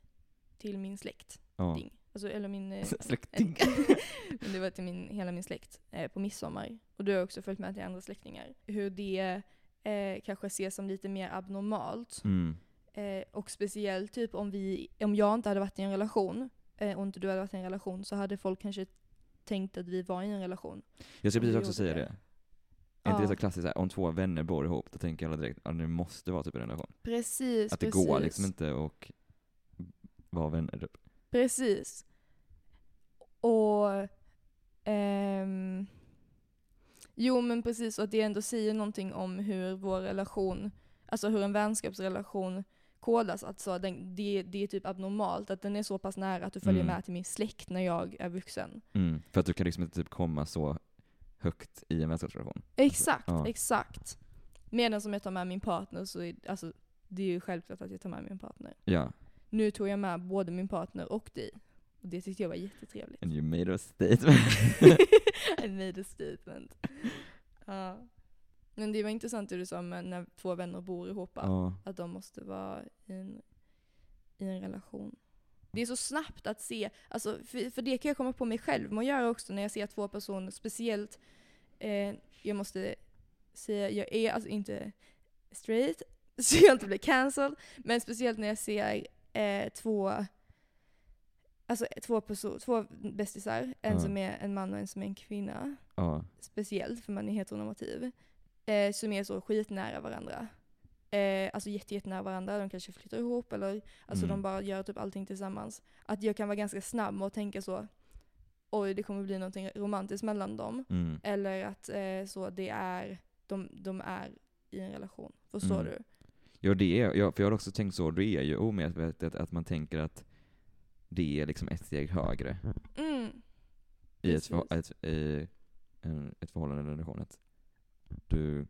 [SPEAKER 1] till min släkt.
[SPEAKER 2] Ja.
[SPEAKER 1] Ding. Alltså, eller min... eh,
[SPEAKER 2] Släkting.
[SPEAKER 1] Men det var till min, hela min släkt eh, på midsommar. Och du har också följt med till andra släktingar. Hur det eh, kanske ses som lite mer abnormalt.
[SPEAKER 2] Mm.
[SPEAKER 1] Eh, och speciellt typ om, vi, om jag inte hade varit i en relation eh, och inte du hade varit i en relation så hade folk kanske tänkt att vi var i en relation.
[SPEAKER 2] Jag
[SPEAKER 1] du
[SPEAKER 2] precis också säga
[SPEAKER 1] det.
[SPEAKER 2] det. Är inte det så klassiskt om två vänner bor ihop, då tänker alla direkt att det måste vara typ en relation.
[SPEAKER 1] Precis,
[SPEAKER 2] Att det
[SPEAKER 1] precis.
[SPEAKER 2] går liksom inte att vara vänner typ.
[SPEAKER 1] Precis. Och... ehm, jo men precis, och att det ändå säger någonting om hur vår relation, alltså hur en vänskapsrelation kodas. Alltså den, det, det är typ abnormalt, att den är så pass nära att du följer
[SPEAKER 2] Mm.
[SPEAKER 1] med till min släkt när jag är vuxen.
[SPEAKER 2] Mm. För att du kan liksom inte typ komma så högt i en vänskapsrelation.
[SPEAKER 1] Exakt,
[SPEAKER 2] ja.
[SPEAKER 1] exakt. Medan som jag tar med min partner så är alltså, det är ju självklart att jag tar med min partner.
[SPEAKER 2] Ja.
[SPEAKER 1] Nu tog jag med både min partner och dig. Och det tyckte jag var jättetrevligt.
[SPEAKER 2] And you made a statement.
[SPEAKER 1] I made a statement. Ja. Men det var intressant det du sa med när två vänner bor ihop.
[SPEAKER 2] ja.
[SPEAKER 1] Att de måste vara i en, i en relation. Det är så snabbt att se, alltså, för, för det kan jag komma på mig själv med att göra också när jag ser två personer, speciellt, eh, jag måste säga, jag är alltså inte straight, så jag inte blir cancelled, men speciellt när jag ser eh, två Alltså två, perso- två bästisar, en
[SPEAKER 2] Ja.
[SPEAKER 1] som är en man och en som är en kvinna
[SPEAKER 2] ja.
[SPEAKER 1] speciellt för man är heteronormativ, eh, som är så skitnära varandra. Eh, alltså jätte, jättenära varandra, de kanske flyttar ihop eller alltså
[SPEAKER 2] Mm.
[SPEAKER 1] de bara gör typ allting tillsammans. Att jag kan vara ganska snabb med att tänka så, oj det kommer bli någonting romantiskt mellan dem.
[SPEAKER 2] Mm.
[SPEAKER 1] Eller att eh, så det är, de, de är i en relation. Förstår
[SPEAKER 2] Mm.
[SPEAKER 1] du?
[SPEAKER 2] Ja, det är, ja, för jag har också tänkt så, det är ju omedvetet att man tänker att det är liksom ett steg högre
[SPEAKER 1] Mm.
[SPEAKER 2] i ett, ett, i en, ett förhållande eller relation. Att du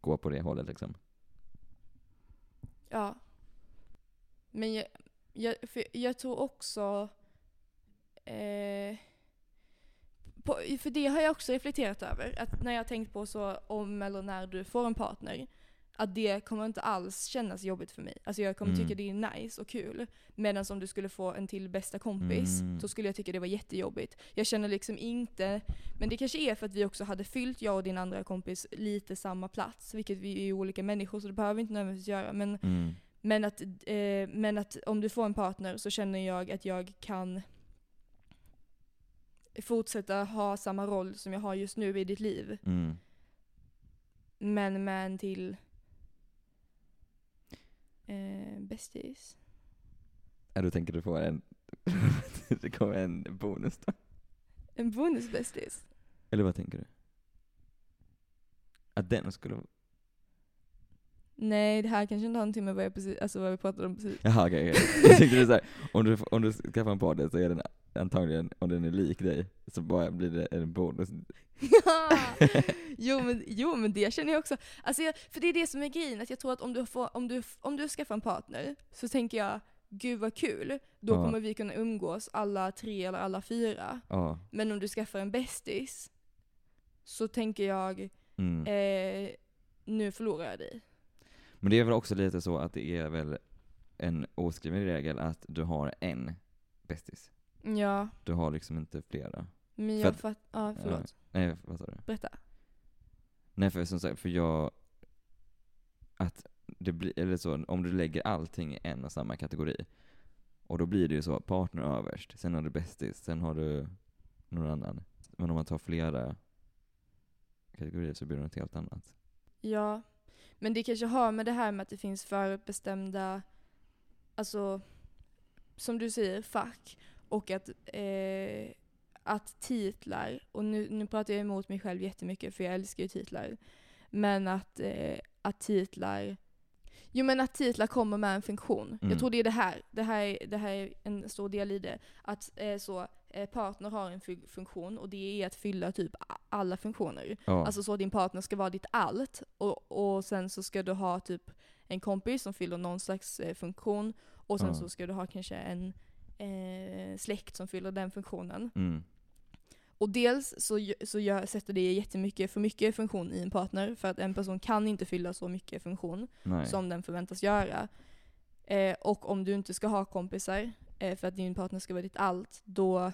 [SPEAKER 2] går på det hållet liksom.
[SPEAKER 1] Ja. Men jag, jag, för jag tror också... Eh, på, för det har jag också reflekterat över. Att när jag har tänkt på så om eller när du får en partner. Att det kommer inte alls kännas jobbigt för mig. Alltså jag kommer
[SPEAKER 2] Mm.
[SPEAKER 1] tycka det är nice och kul. Medan om du skulle få en till bästa kompis
[SPEAKER 2] Mm.
[SPEAKER 1] så skulle jag tycka det var jättejobbigt. Jag känner liksom inte, men det kanske är för att vi också hade fyllt, jag och din andra kompis, lite samma plats. Vilket vi är ju olika människor så det behöver vi inte nödvändigtvis göra. Men
[SPEAKER 2] Mm.
[SPEAKER 1] men att, eh, men att om du får en partner så känner jag att jag kan fortsätta ha samma roll som jag har just nu i ditt liv.
[SPEAKER 2] Mm.
[SPEAKER 1] Men med en till eh, bästis.
[SPEAKER 2] Ja, då tänker du få en, det kommer en bonus då?
[SPEAKER 1] En bonusbästis.
[SPEAKER 2] Eller vad tänker du? Att den skulle,
[SPEAKER 1] Nej, det här kanske inte har någonting med vad, jag precis, alltså vad vi pratade om precis.
[SPEAKER 2] jaha okej okej. Jag tänkte du såhär, om du, om du skaffar en partner så är den antagligen, om den är lik dig, så bara blir det en bonus.
[SPEAKER 1] Ja. jo, men, jo men det känner jag också. Alltså jag, för det är det som är grejen, att jag tror att om du, får, om du, om du skaffar en partner så tänker jag gud vad kul, då
[SPEAKER 2] Ja.
[SPEAKER 1] kommer vi kunna umgås alla tre eller alla fyra.
[SPEAKER 2] Ja.
[SPEAKER 1] Men om du skaffar en bästis så tänker jag
[SPEAKER 2] Mm.
[SPEAKER 1] eh, nu förlorar jag dig.
[SPEAKER 2] Men det är väl också lite så att det är väl en oskriven regel att du har en bästis.
[SPEAKER 1] Ja,
[SPEAKER 2] Du har liksom inte flera.
[SPEAKER 1] men jag
[SPEAKER 2] att-
[SPEAKER 1] fattar. Ja, förlåt.
[SPEAKER 2] Nej, vad sa du?
[SPEAKER 1] Berätta.
[SPEAKER 2] Nej, för som sagt, för jag... Att det blir, eller så, om du lägger allting i en och samma kategori, och då blir det ju så, partner överst, sen har du bästis, sen har du någon annan. Men om man tar flera kategorier så blir det något helt annat.
[SPEAKER 1] Ja, men det kanske har med det här med att det finns förutbestämda, alltså som du säger, fack och att, eh, att titlar, och nu, nu pratar jag emot mig själv jättemycket för jag älskar ju titlar, men att, eh, att titlar Jo men att titlar kommer med en funktion.
[SPEAKER 2] Mm.
[SPEAKER 1] Jag tror det är det här. Det här, är- det här är en stor del i det. Att eh, så, eh, partner har en fu- funktion och det är att fylla typ alla funktioner.
[SPEAKER 2] Ja.
[SPEAKER 1] Alltså så din partner ska vara ditt allt och, och sen så ska du ha typ en kompis som fyller någon slags eh, funktion och sen
[SPEAKER 2] Ja.
[SPEAKER 1] så ska du ha kanske en eh, släkt som fyller den funktionen.
[SPEAKER 2] mm.
[SPEAKER 1] Och dels så, så gör, sätter det jättemycket för mycket funktion i en partner för att en person kan inte fylla så mycket funktion
[SPEAKER 2] Nej.
[SPEAKER 1] som den förväntas göra. Eh, och om du inte ska ha kompisar eh, för att din partner ska vara ditt allt, då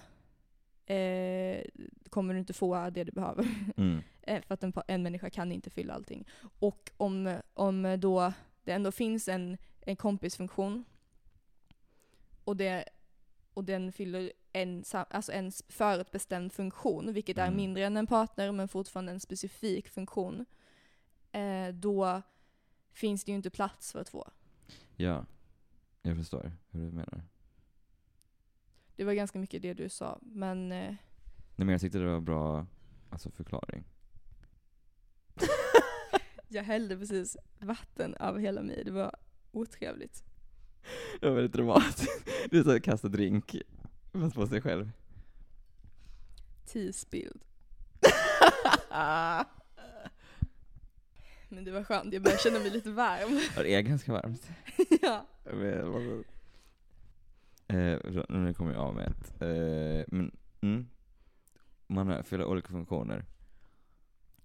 [SPEAKER 1] eh, kommer du inte få det du behöver.
[SPEAKER 2] Mm.
[SPEAKER 1] Eh, För att en, en människa kan inte fylla allting. Och om, om då det ändå finns en, en kompisfunktion och, det, och den fyller en, alltså en förutbestämd funktion, vilket är
[SPEAKER 2] Mm.
[SPEAKER 1] mindre än en partner men fortfarande en specifik funktion, eh, då finns det ju inte plats för två.
[SPEAKER 2] Ja, jag förstår hur du menar.
[SPEAKER 1] Det var ganska mycket det du sa, men eh,
[SPEAKER 2] Nej men jag tyckte det var bra alltså, förklaring.
[SPEAKER 1] jag hällde precis vatten över hela mig. Det var otrevligt.
[SPEAKER 2] Det var väldigt dramatiskt. Det är så att kasta drink, fast på sig själv.
[SPEAKER 1] Tea spilled. Men det var skönt, jag börjar känna mig lite varm.
[SPEAKER 2] Ja, det är ganska varmt.
[SPEAKER 1] ja.
[SPEAKER 2] Men Eh, nu kommer jag av med ett. Eh, men, mm, man har- fyller olika funktioner.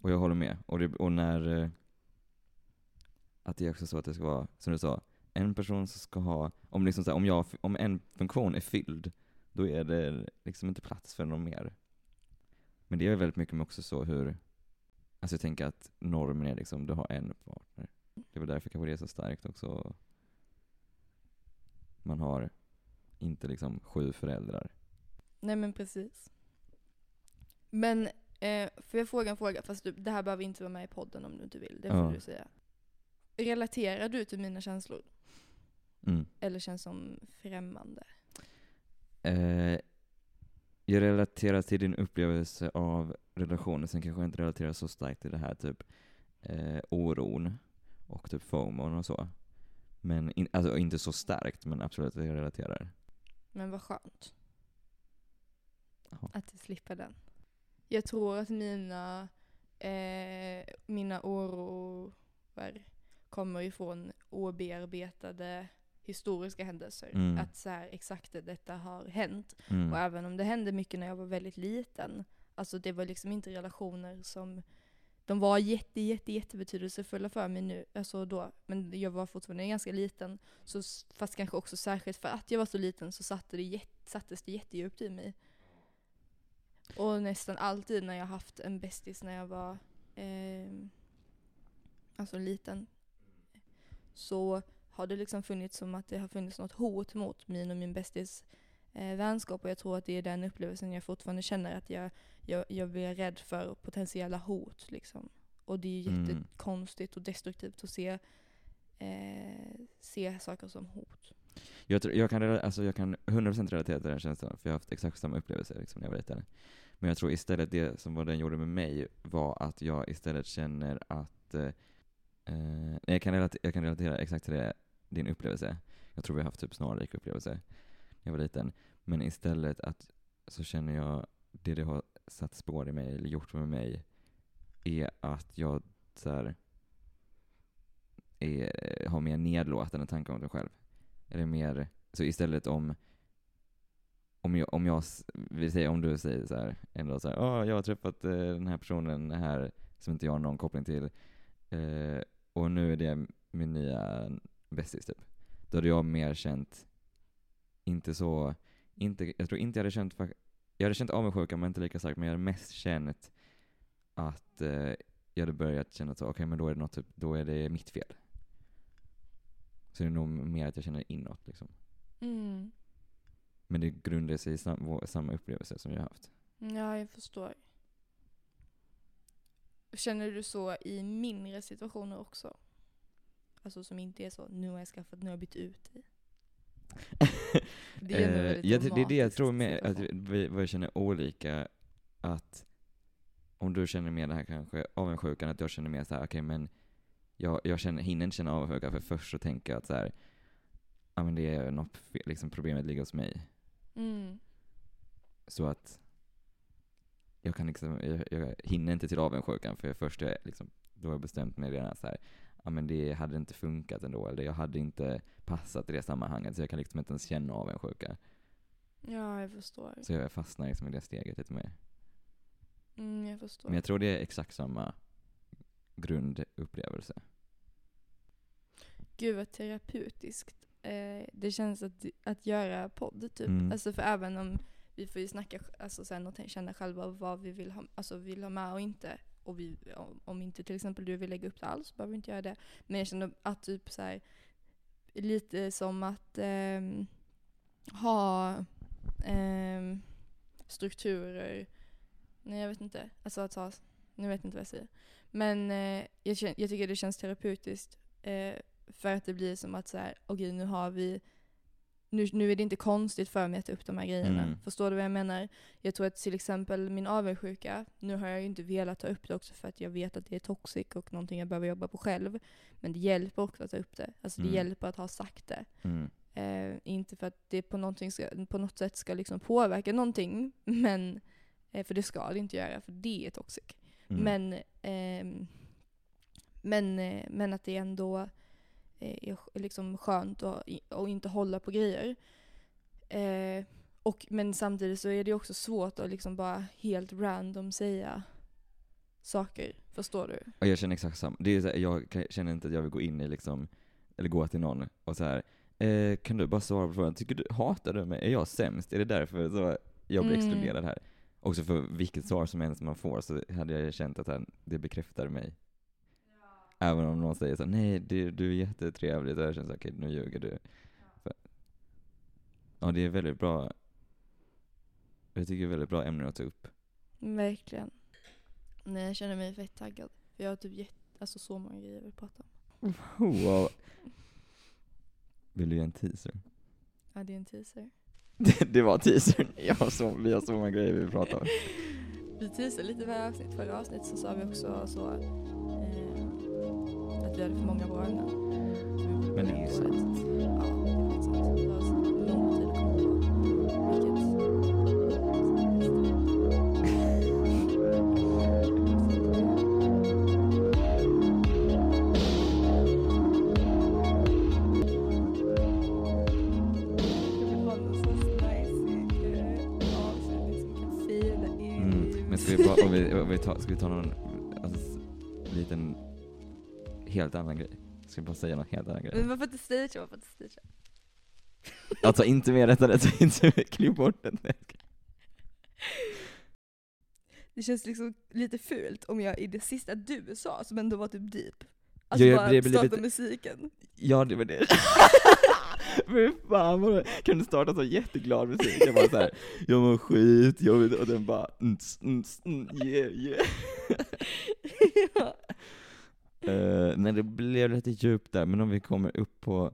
[SPEAKER 2] Och jag håller med. Och, det, och när, eh, att det är också så att det ska vara, som du sa, en person som ska ha, om, liksom så här, om, jag, om en funktion är fylld, då är det liksom inte plats för någon mer. Men det är väldigt mycket med också så hur, alltså jag tänker att normen är liksom, du har en partner. Det är väl därför kanske det är så starkt också. Man har inte liksom sju föräldrar.
[SPEAKER 1] Nej men precis. Men, eh, får jag fråga en fråga? Fast du, det här behöver inte vara med i podden om du inte vill. Det får
[SPEAKER 2] Ja.
[SPEAKER 1] du säga. Relaterar du till mina känslor?
[SPEAKER 2] Mm.
[SPEAKER 1] Eller känns som främmande?
[SPEAKER 2] Eh, jag relaterar till din upplevelse av relationen, sen kanske jag inte relaterar så starkt till det här typ eh, oron och typ FOMO och så. Men in, alltså inte så starkt, men absolut att jag relaterar.
[SPEAKER 1] Men vad skönt.
[SPEAKER 2] Ja.
[SPEAKER 1] Att du slipper den. Jag tror att mina, eh, mina oroar kommer ifrån obearbetade historiska händelser.
[SPEAKER 2] Mm.
[SPEAKER 1] Att så här, exakt det, detta har hänt.
[SPEAKER 2] Mm.
[SPEAKER 1] Och även om det hände mycket när jag var väldigt liten, alltså det var liksom inte relationer som de var jätte, jätte, jättebetydelsefulla för mig nu, alltså då, men jag var fortfarande ganska liten. Så, fast kanske också särskilt för att jag var så liten så satte det jätt, sattes det jättedjupt i mig. Och nästan alltid när jag haft en bästis när jag var eh, alltså liten så har det liksom funnits som att det har funnits något hot mot min och min bästis eh, vänskap och jag tror att det är den upplevelsen jag fortfarande känner att jag, jag, jag blir rädd för potentiella hot liksom. Och det är
[SPEAKER 2] Mm.
[SPEAKER 1] jättekonstigt och destruktivt att se, eh, se saker som hot.
[SPEAKER 2] Jag, tror, jag, kan, alltså jag kan 100% relatera till den känslan, för jag har haft exakt samma upplevelse liksom, när jag var liten. Men jag tror istället det som vad den gjorde med mig var att jag istället känner att eh, eh, jag, kan relatera, jag kan relatera exakt till det, din upplevelse. Jag tror vi har haft typ snarlik upplevelse när jag var liten. Men istället att så känner jag, det det har satt spår i mig, eller gjort med mig, är att jag så här, är, har mer nedlåtande tankar om mig själv. Eller mer, så istället om om jag, om jag, vi säger, om du säger så här, ändå så här, "Åh, jag har träffat eh, den här personen här som inte jag har någon koppling till, eh, och nu är det min nya bästis typ. Då hade jag mer känt, inte så, inte, jag tror inte jag hade känt, jag hade känt avundsjuka men inte lika starkt, men jag hade mest känt att eh, jag hade börjat känna så, okej men då är det något typ, då är det mitt fel. Så det är nog mer att jag känner inåt liksom.
[SPEAKER 1] Mm.
[SPEAKER 2] Men det grundar sig i sam, samma upplevelse som jag har haft.
[SPEAKER 1] Ja, jag förstår. Känner du så i mindre situationer också? Alltså som inte är så, nu har jag skaffat, nu har jag bytt ut dig. Det är ändå
[SPEAKER 2] Eh,
[SPEAKER 1] väldigt
[SPEAKER 2] ja, det, är det jag tror med att vi, vi känner olika, att om du känner mer det här kanske avundsjukan, att jag känner mer så här, okej men jag, jag känner, hinner inte känna avundsjuka för först så tänker jag att så här, ja men det är något liksom problemet ligger hos mig.
[SPEAKER 1] Mm.
[SPEAKER 2] Så att jag kan liksom, jag, jag hinner inte till avundsjukan för först är liksom, då har jag bestämt mig redan så här, ja men det hade inte funkat ändå, eller jag hade inte passat i det sammanhanget, så jag kan liksom inte ens känna avundsjuka.
[SPEAKER 1] Ja, jag förstår.
[SPEAKER 2] Så jag fastnar liksom i det steget lite mer.
[SPEAKER 1] Mm, jag förstår.
[SPEAKER 2] Men jag tror det är exakt samma grundupplevelse.
[SPEAKER 1] Gud vad terapeutiskt eh, det känns att, att göra podd typ.
[SPEAKER 2] Mm.
[SPEAKER 1] Alltså för även om vi får ju snacka alltså sen och känna själva vad vi vill ha, alltså vill ha med och inte. Och vi, om, om inte till exempel du vill lägga upp det alls så behöver vi inte göra det. Men jag känner att typ så här, lite som att eh, ha eh, strukturer. Nej jag vet inte. Alltså att ha, nu vet jag inte vad jag säger. Men eh, jag, jag tycker det känns terapeutiskt. Eh, för att det blir som att så här, okej nu har vi, nu, nu är det inte konstigt för mig att ta upp de här grejerna.
[SPEAKER 2] Mm.
[SPEAKER 1] Förstår du vad jag menar? Jag tror att till exempel min avundsjuka, nu har jag ju inte velat ta upp det också för att jag vet att det är toxic och någonting jag behöver jobba på själv. Men det hjälper också att ta upp det. Alltså det
[SPEAKER 2] Mm.
[SPEAKER 1] hjälper att ha sagt det.
[SPEAKER 2] Mm.
[SPEAKER 1] Eh, inte för att det på, ska, på något sätt ska liksom påverka någonting, men, eh, för det ska det inte göra, för det är toxic.
[SPEAKER 2] Mm.
[SPEAKER 1] Men, ehm, men, eh, men att det ändå är sk- liksom skönt i- att inte hålla på grejer. Eh, och, men samtidigt så är det också svårt att liksom bara helt random säga saker. Förstår du?
[SPEAKER 2] Och jag känner exakt samma. Det är så här, jag känner inte att jag vill gå in i liksom, eller gå till någon och så här. Eh, kan du bara svara på frågan, tycker du, hatar du mig? Är jag sämst? Är det därför så jag blir
[SPEAKER 1] Mm.
[SPEAKER 2] exkluderad här? Också för vilket svar som helst man får så hade jag känt att det bekräftar mig. Även om någon säger så nej du, du är jättetrevlig, så jag känner okej nu ljuger du. För, ja det är väldigt bra, jag tycker det är väldigt bra ämne att ta upp.
[SPEAKER 1] Verkligen. Nej, jag känner mig fett taggad. För jag har typ jätte, alltså så många grejer jag vill prata om.
[SPEAKER 2] Wow. Vill du ge en teaser?
[SPEAKER 1] Ja, det är en teaser.
[SPEAKER 2] Det, det var teasern. Jag har så, vi har så många grejer vi vill prata om.
[SPEAKER 1] Vi teasade lite varje avsnitt. Förra avsnittet så sa vi också så hade för många bra ämnen.
[SPEAKER 2] Men det är ju sant.
[SPEAKER 1] Ja, det är faktiskt sant. Det var så lång tid att komma på
[SPEAKER 2] Mm. Men ska vi, bara, om vi, om vi ta, ska vi ta någon alltså, liten helt annan grej? Ska vi bara säga någon helt annan grej?
[SPEAKER 1] Men varför inte stage? Varför inte stage?
[SPEAKER 2] Alltså inte mer detta, detta inte mer, klipp bort jag ska-
[SPEAKER 1] Det känns liksom lite fult om jag i det sista du sa, som ändå var typ deep, alltså
[SPEAKER 2] Ja, jag
[SPEAKER 1] bara
[SPEAKER 2] lite-
[SPEAKER 1] starta musiken.
[SPEAKER 2] Ja det var det. Men fan vad Kan du starta så jätteglad musik? Jag bara såhär, jag mår skit, jag vet, och den bara, ns, ns, mm, yeah yeah.
[SPEAKER 1] ja.
[SPEAKER 2] Uh, nej det blev lite djupt där, men om vi kommer upp på,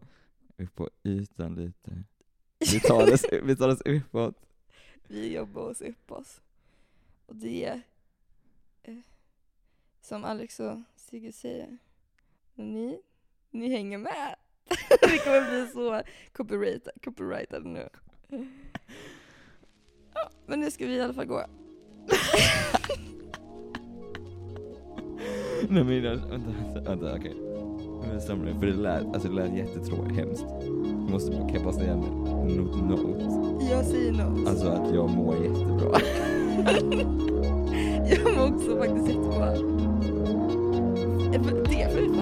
[SPEAKER 2] upp på ytan lite. Vi tar oss, vi tar oss uppåt.
[SPEAKER 1] Vi jobbar oss upp oss. Och det är, eh, som Alex och Sigge säger, ni, ni hänger med. Vi kommer bli så copyright, copyrightade nu. Ja, men nu ska vi i alla fall gå.
[SPEAKER 2] Nej men jag, vänta, vänta, vänta okej. Bestämmer jag, för det lät, alltså det lät jättetråkigt, hemskt. Jag måste, bara säga en note, note?
[SPEAKER 1] Jag säger något.
[SPEAKER 2] Alltså att jag mår jättebra.
[SPEAKER 1] Jag mår också faktiskt jättebra. Eh, Det för